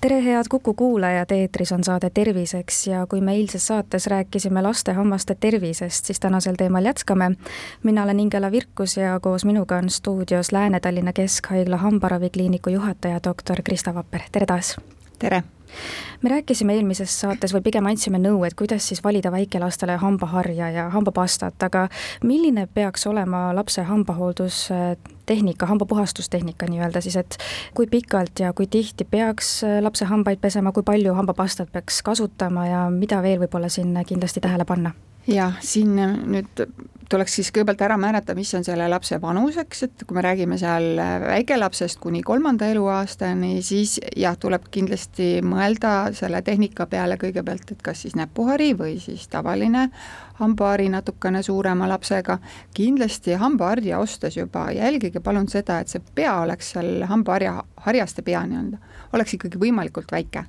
tere, head Kuku kuulajad, eetris on saade Terviseks ja kui me eilses saates rääkisime laste hammaste tervisest, siis tänasel teemal jätkame. mina olen Ingela Virkus ja koos minuga on stuudios Lääne-Tallinna Keskhaigla hambaravikliiniku juhataja, doktor Krista Vapper, tere taas! tere! Me rääkisime eelmises saates või pigem andsime nõu, et kuidas siis valida väikelastele hambaharja ja hambapastat, aga milline peaks olema lapse hambahooldustehnika, hambapuhastustehnika nii-öelda siis, et kui pikalt ja kui tihti peaks lapse hambaid pesema, kui palju hambapastat peaks kasutama ja mida veel võib-olla siin kindlasti tähele panna? jah, siin nüüd tuleks siis kõigepealt ära määrata, mis on selle lapse vanuseks, et kui me räägime seal väikelapsest kuni kolmanda eluaastani, siis jah, tuleb kindlasti mõelda selle tehnika peale kõigepealt, et kas siis näpuhari või siis tavaline hambahari natukene suurema lapsega. kindlasti hambaharja ostes juba jälgige palun seda, et see pea oleks seal hambaharja, harjaste pea nii-öelda, oleks ikkagi võimalikult väike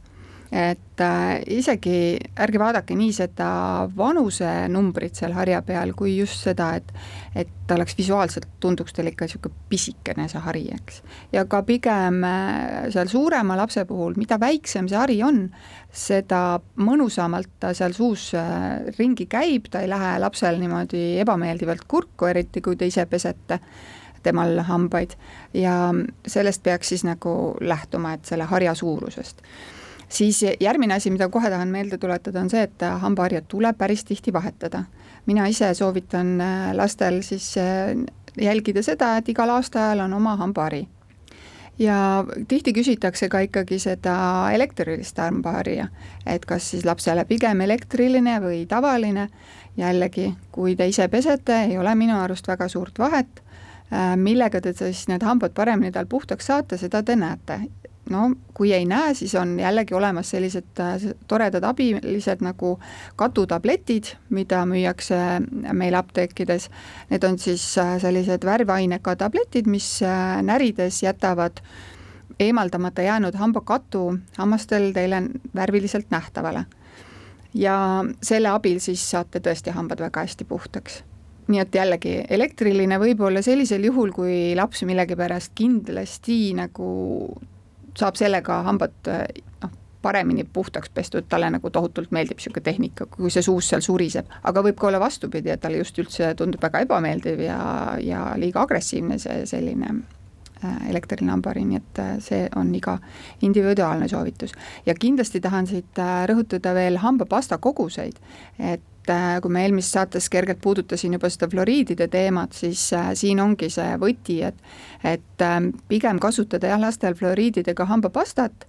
et äh, isegi ärge vaadake nii seda vanusenumbrit seal harja peal, kui just seda, et et ta oleks visuaalselt, tunduks teile ikka niisugune pisikene see hari, eks. ja ka pigem äh, seal suurema lapse puhul, mida väiksem see hari on, seda mõnusamalt ta seal suus äh, ringi käib, ta ei lähe lapsel niimoodi ebameeldivalt kurku, eriti kui te ise pesete temal hambaid ja sellest peaks siis nagu lähtuma, et selle harja suurusest siis järgmine asi, mida kohe tahan meelde tuletada, on see, et hambaharjad tuleb päris tihti vahetada. mina ise soovitan äh, lastel siis äh, jälgida seda, et igal aastaajal on oma hambahari. Ja tihti küsitakse ka ikkagi seda elektrilist hambaharja, et kas siis lapsele pigem elektriline või tavaline, jällegi, kui te ise pesete, ei ole minu arust väga suurt vahet, äh, millega te siis need hambad paremini tal puhtaks saate, seda te näete no kui ei näe, siis on jällegi olemas sellised äh, toredad abilised nagu katutabletid, mida müüakse meil apteekides. Need on siis äh, sellised värvaineka tabletid, mis äh, närides jätavad eemaldamata jäänud hambakatu hammastel teile värviliselt nähtavale. ja selle abil siis saate tõesti hambad väga hästi puhtaks nii et jällegi elektriline võib-olla sellisel juhul, kui laps millegipärast kindlasti nagu saab sellega hambad noh, paremini puhtaks pestud, talle nagu tohutult meeldib niisugune tehnika, kui see suus seal suriseb, aga võib ka olla vastupidi, et talle just üldse tundub väga ebameeldiv ja, ja liiga agressiivne see selline äh, elektriline hambahari, nii et äh, see on iga individuaalne soovitus. ja kindlasti tahan siit äh, rõhutada veel hambapasta koguseid, et kui me eelmises saates kergelt puudutasin juba seda fluoriidide teemat, siis siin ongi see võti, et et pigem kasutada jah, lastel fluoriididega hambapastat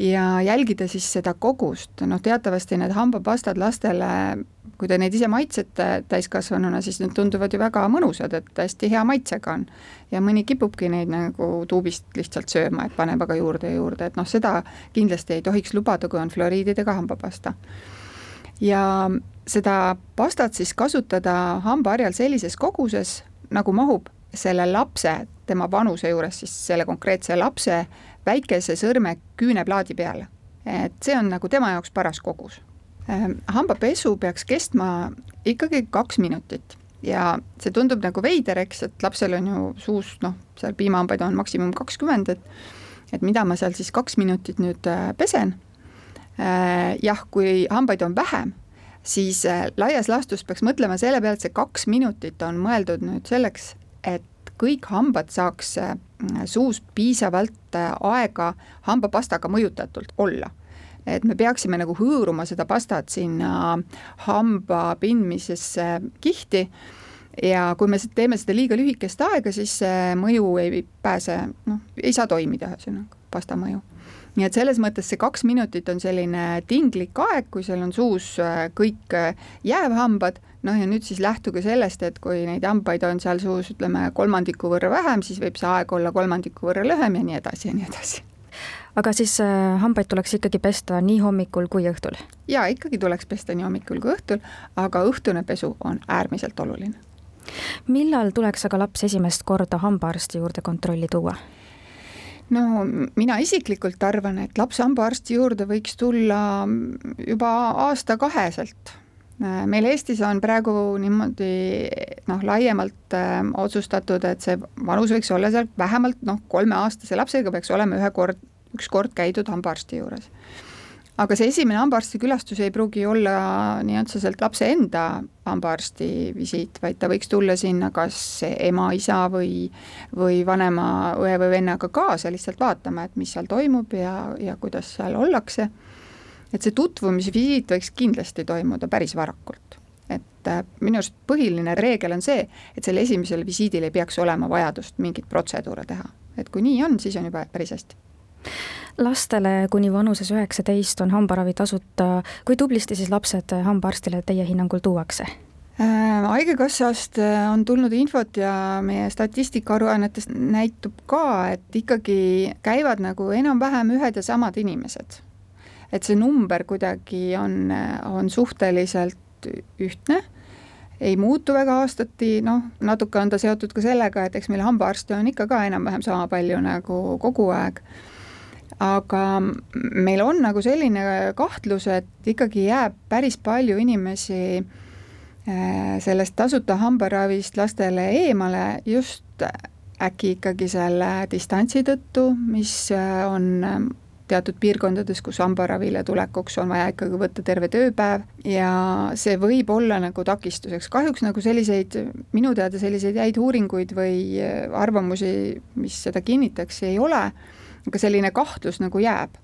ja jälgida siis seda kogust, noh teatavasti need hambapastad lastele, kui te neid ise maitsete täiskasvanuna, siis need tunduvad ju väga mõnusad, et hästi hea maitsega on. ja mõni kipubki neid nagu tuubist lihtsalt sööma, et paneb aga juurde ja juurde, et noh, seda kindlasti ei tohiks lubada, kui on fluoriididega hambapasta. ja seda pastat siis kasutada hambaharjal sellises koguses, nagu mahub selle lapse, tema vanuse juures siis selle konkreetse lapse väikese sõrme küüneplaadi peale. et see on nagu tema jaoks paras kogus. Ehm, hambapesu peaks kestma ikkagi kaks minutit ja see tundub nagu veider, eks, et lapsel on ju suus noh, seal piimahambaid on maksimum kakskümmend, et et mida ma seal siis kaks minutit nüüd äh, pesen. Äh, jah, kui hambaid on vähem, siis äh, laias laastus peaks mõtlema selle peale, et see kaks minutit on mõeldud nüüd selleks, et kõik hambad saaks äh, suus piisavalt äh, aega hambapastaga mõjutatult olla et me peaksime nagu hõõruma seda pastat sinna hamba pindmisesse kihti ja kui me teeme seda liiga lühikest aega, siis see mõju ei pääse, noh, ei saa toimida, ühesõnaga, pasta mõju. Nii et selles mõttes see kaks minutit on selline tinglik aeg, kui seal on suus äh, kõik jäävhambad noh, ja nüüd siis lähtuge sellest, et kui neid hambaid on seal suus, ütleme, kolmandiku võrra vähem, siis võib see aeg olla kolmandiku võrra lühem ja nii edasi ja nii edasi aga siis äh, hambaid tuleks ikkagi pesta nii hommikul kui õhtul? jaa, ikkagi tuleks pesta nii hommikul kui õhtul, aga õhtune pesu on äärmiselt oluline millal tuleks aga laps esimest korda hambaarsti juurde kontrolli tuua? No mina isiklikult arvan, et laps hambaarsti juurde võiks tulla juba aasta-kaheselt. meil Eestis on praegu niimoodi noh, laiemalt äh, otsustatud, et see vanus võiks olla seal vähemalt noh, kolmeaastase lapsega peaks olema ühe kord, üks kord käidud hambaarsti juures aga see esimene hambaarsti külastus ei pruugi olla nii otseselt lapse enda hambaarsti visiit, vaid ta võiks tulla sinna kas ema, isa või, või vanema õe või vennaga kaasa lihtsalt vaatama, et mis seal toimub ja, ja kuidas seal ollakse. et see tutvumisvisiit võiks kindlasti toimuda päris varakult. et äh, minu arust põhiline reegel on see, et sellel esimesel visiidil ei peaks olema vajadust mingeid protseduure teha. et kui nii on, siis on juba päris hästi lastele kuni vanuses üheksateist on hambaravi tasuta, kui tublisti siis lapsed hambaarstile teie hinnangul tuuakse? Äh, haigekassast äh, on tulnud infot ja meie statistikaaruannetest näitub ka, et ikkagi käivad nagu enam-vähem ühed ja samad inimesed. et see number kuidagi on, on suhteliselt ühtne, ei muutu väga aastati, noh, natuke on ta seotud ka sellega, et eks meil hambaarste on ikka ka enam-vähem sama palju nagu kogu aeg aga meil on nagu selline kahtlus, et ikkagi jääb päris palju inimesi äh, sellest tasuta hambaravist lastele eemale just äkki ikkagi selle distantsi tõttu, mis äh, on äh, teatud piirkondades, kus hambaravile tulekuks on vaja ikkagi võtta terve tööpäev ja see võib olla nagu takistuseks. kahjuks nagu selliseid, minu teada selliseid häid uuringuid või arvamusi, mis seda kinnitaks, ei ole aga selline kahtlus nagu jääb.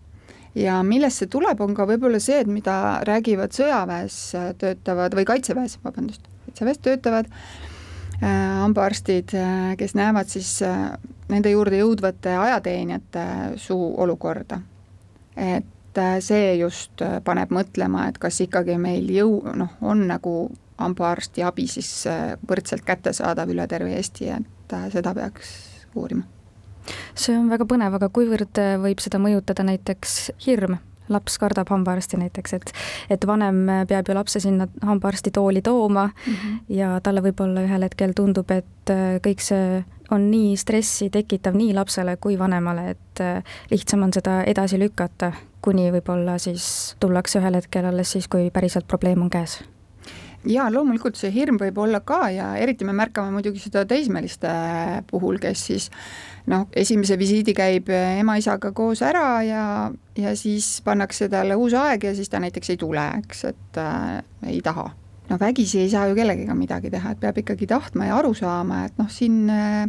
ja millest see tuleb, on ka võib-olla see, et mida räägivad sõjaväes töötavad või kaitseväes, vabandust, kaitseväes töötavad äh, hambaarstid, äh, kes näevad siis äh, nende juurde jõudvate ajateenijate suu olukorda. et see just paneb mõtlema, et kas ikkagi meil jõu, noh, on nagu hambaarsti abi siis võrdselt kättesaadav üle terve Eesti, et seda peaks uurima see on väga põnev, aga kuivõrd äh, võib seda mõjutada näiteks hirm? laps kardab hambaarsti näiteks, et, et vanem peab ju lapse sinna hambaarstitooli tooma mm -hmm. ja talle võib-olla ühel hetkel tundub, et äh, kõik see on nii stressi tekitav nii lapsele kui vanemale, et äh, lihtsam on seda edasi lükata, kuni võib-olla siis tullakse ühel hetkel alles siis, kui päriselt probleem on käes jaa, loomulikult see hirm võib olla ka ja eriti me märkame muidugi seda teismeliste puhul, kes siis noh, esimese visiidi käib ema-isaga koos ära ja, ja siis pannakse talle uus aeg ja siis ta näiteks ei tule, eks, et äh, ei taha. no vägisi ei saa ju kellegagi midagi teha, et peab ikkagi tahtma ja aru saama, et noh, siin äh,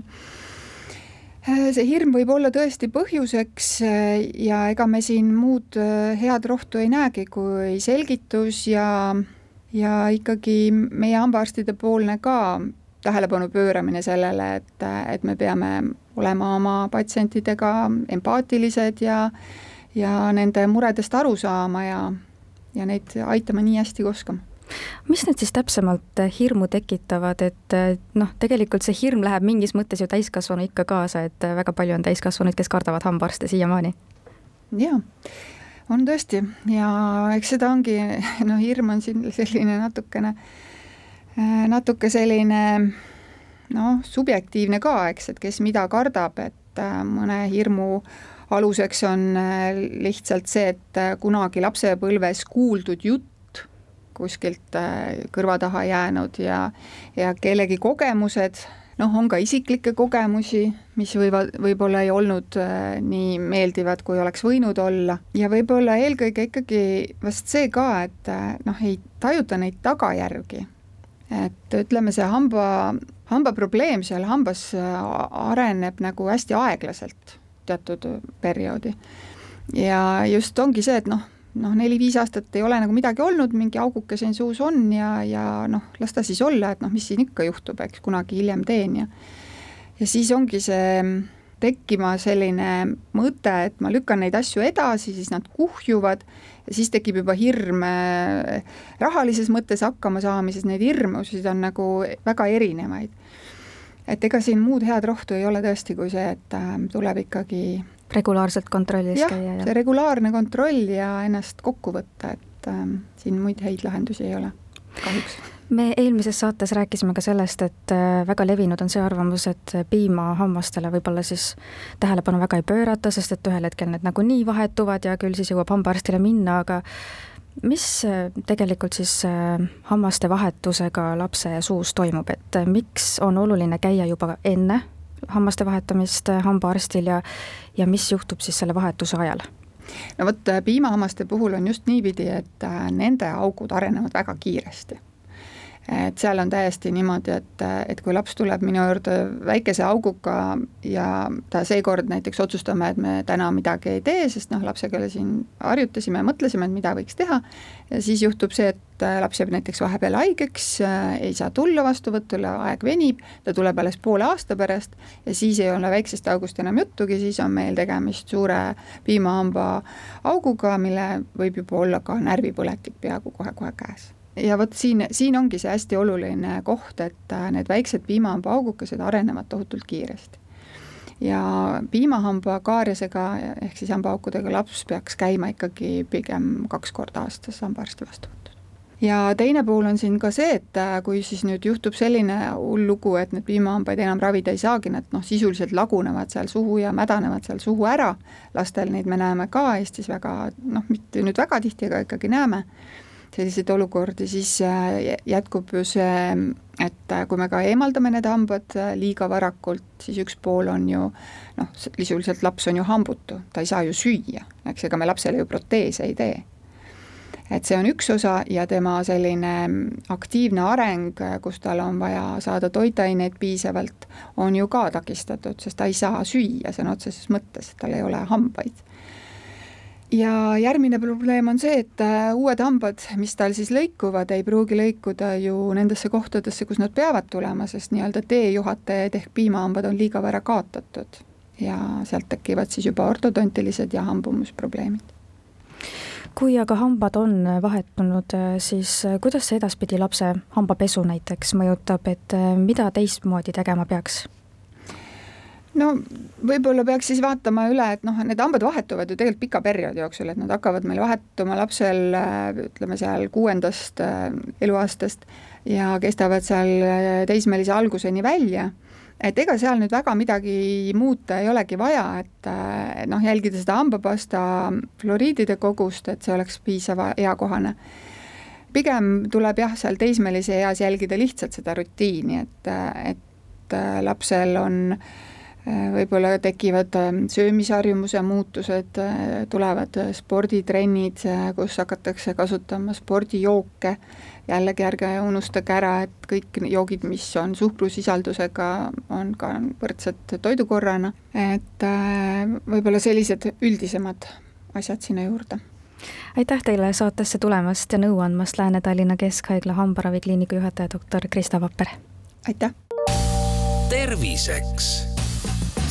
see hirm võib olla tõesti põhjuseks äh, ja ega me siin muud äh, head rohtu ei näegi kui selgitus ja ja ikkagi meie hambaarstide poolne ka tähelepanu pööramine sellele, et, et me peame olema oma patsientidega empaatilised ja ja nende muredest aru saama ja, ja neid aitama nii hästi kui oskame mis need siis täpsemalt hirmu tekitavad, et noh, tegelikult see hirm läheb mingis mõttes ju täiskasvanu ikka kaasa, et väga palju on täiskasvanuid, kes kardavad hambaarste siiamaani? jaa, on tõesti. Ja eks seda ongi, noh, hirm on siin selline natukene, natuke selline noh, subjektiivne ka, eks, et kes mida kardab, et äh, mõne hirmu aluseks on äh, lihtsalt see, et äh, kunagi lapsepõlves kuuldud jutt kuskilt kõrva taha jäänud ja, ja kellegi kogemused noh, on ka isiklikke kogemusi, mis võivad, võib-olla ei olnud äh, nii meeldivad, kui oleks võinud olla ja võib-olla eelkõige ikkagi vast see ka, et äh, noh, ei tajuta neid tagajärgi. et ütleme, see hamba, hambaprobleem seal hambas äh, areneb nagu hästi aeglaselt teatud perioodi. ja just ongi see, et noh, noh, neli-viis aastat ei ole nagu midagi olnud, mingi auguke siin suus on ja, ja noh, las ta siis olla, et noh, mis siin ikka juhtub, eks kunagi hiljem teen ja ja siis ongi see tekkima selline mõte, et ma lükkan neid asju edasi, siis nad kuhjuvad ja siis tekib juba hirm äh, rahalises mõttes hakkama saamises, neid hirmusid on nagu väga erinevaid. et ega siin muud head rohtu ei ole tõesti kui see, et äh, tuleb ikkagi regulaarselt kontrollis jah, käia ja see regulaarne kontroll ja ennast kokku võtta, et ähm, siin muid häid lahendusi ei ole kahjuks. Me eelmises saates rääkisime ka sellest, et äh, väga levinud on see arvamus, et piimahammastele võib-olla siis tähelepanu väga ei pöörata, sest et ühel hetkel need nagunii vahetuvad ja küll siis jõuab hambaarstile minna, aga mis äh, tegelikult siis äh, hammaste vahetusega lapse suus toimub, et miks on oluline käia juba enne hammaste vahetamist hambaarstil ja, ja mis juhtub siis selle vahetuse ajal? no vot, piimahammaste puhul on just niipidi, et nende augud arenevad väga kiiresti et seal on täiesti niimoodi, et, et kui laps tuleb minu juurde väikese auguga ja ta seekord näiteks otsustame, et me täna midagi ei tee, sest noh, lapsega siin harjutasime ja mõtlesime, et mida võiks teha, siis juhtub see, et laps jääb näiteks vahepeal haigeks, ei saa tulla vastuvõtule, aeg venib, ta tuleb alles poole aasta pärast ja siis ei ole väiksest august enam juttugi, siis on meil tegemist suure piimahamba auguga, mille võib juba olla ka närvipõletik peaaegu kohe-kohe käes ja vot siin, siin ongi see hästi oluline koht, et äh, need väiksed piimahambahaugukesed arenevad tohutult kiiresti. ja piimahamba kaariasega ehk siis hambaaukudega laps peaks käima ikkagi pigem kaks korda aastas hambaarsti vastuvõtul. Ja teine pool on siin ka see, et äh, kui siis nüüd juhtub selline hull lugu, et need piimahambaid enam ravida ei saagi, nad noh, sisuliselt lagunevad seal suhu ja mädanevad seal suhu ära, lastel neid me näeme ka Eestis väga noh, mitte nüüd väga tihti, aga ikkagi näeme. Selliseid olukordi, siis äh, jätkub ju see, et äh, kui me ka eemaldame need hambad liiga varakult, siis üks pool on ju noh, sisuliselt laps on ju hambutu, ta ei saa ju süüa, eks, ega me lapsele ju proteese ei tee. Et see on üks osa ja tema selline aktiivne areng, kus tal on vaja saada toitaineid piisavalt, on ju ka takistatud, sest ta ei saa süüa sõna otseses mõttes, tal ei ole hambaid. Ja järgmine probleem on see, et äh, uued hambad, mis tal siis lõikuvad, ei pruugi lõikuda ju nendesse kohtadesse, kus nad peavad tulema, sest nii-öelda teejuhatajad ehk piimahambad on liiga vara kaotatud. Ja sealt tekivad siis juba ortodontilised ja hambumusprobleemid kui aga hambad on vahetunud, siis kuidas see edaspidi lapse hambapesu näiteks mõjutab, et mida teistmoodi tegema peaks? no võib-olla peaks siis vaatama üle, et noh, need hambad vahetuvad ju tegelikult pika perioodi jooksul, et nad hakkavad meil vahetuma lapsel ütleme seal kuuendast äh, eluaastast ja kestavad seal äh, teismelise alguseni välja et ega seal nüüd väga midagi muuta ei olegi vaja, et äh, noh, jälgida seda hambapasta fluoriidide kogust, et see oleks piisava eakohane. pigem tuleb jah, seal teismelise eas jälgida lihtsalt seda rutiini, et, et lapsel on äh, Äh, võib-olla tekivad ähm, söömisharjumuse muutused, äh, tulevad äh, sporditrennid, kus hakatakse kasutama spordijooke, jällegi ärge unustage ära, et kõik joogid, mis on suhkrusisaldusega, on ka võrdsed toidukorrana, et võib-olla sellised üldisemad asjad sinna juurde aitäh teile saatesse tulemast ja nõu andmast Lääne-Tallinna Keskhaigla hambaravikliiniku juhataja doktor Krista Vapper! aitäh! terviseks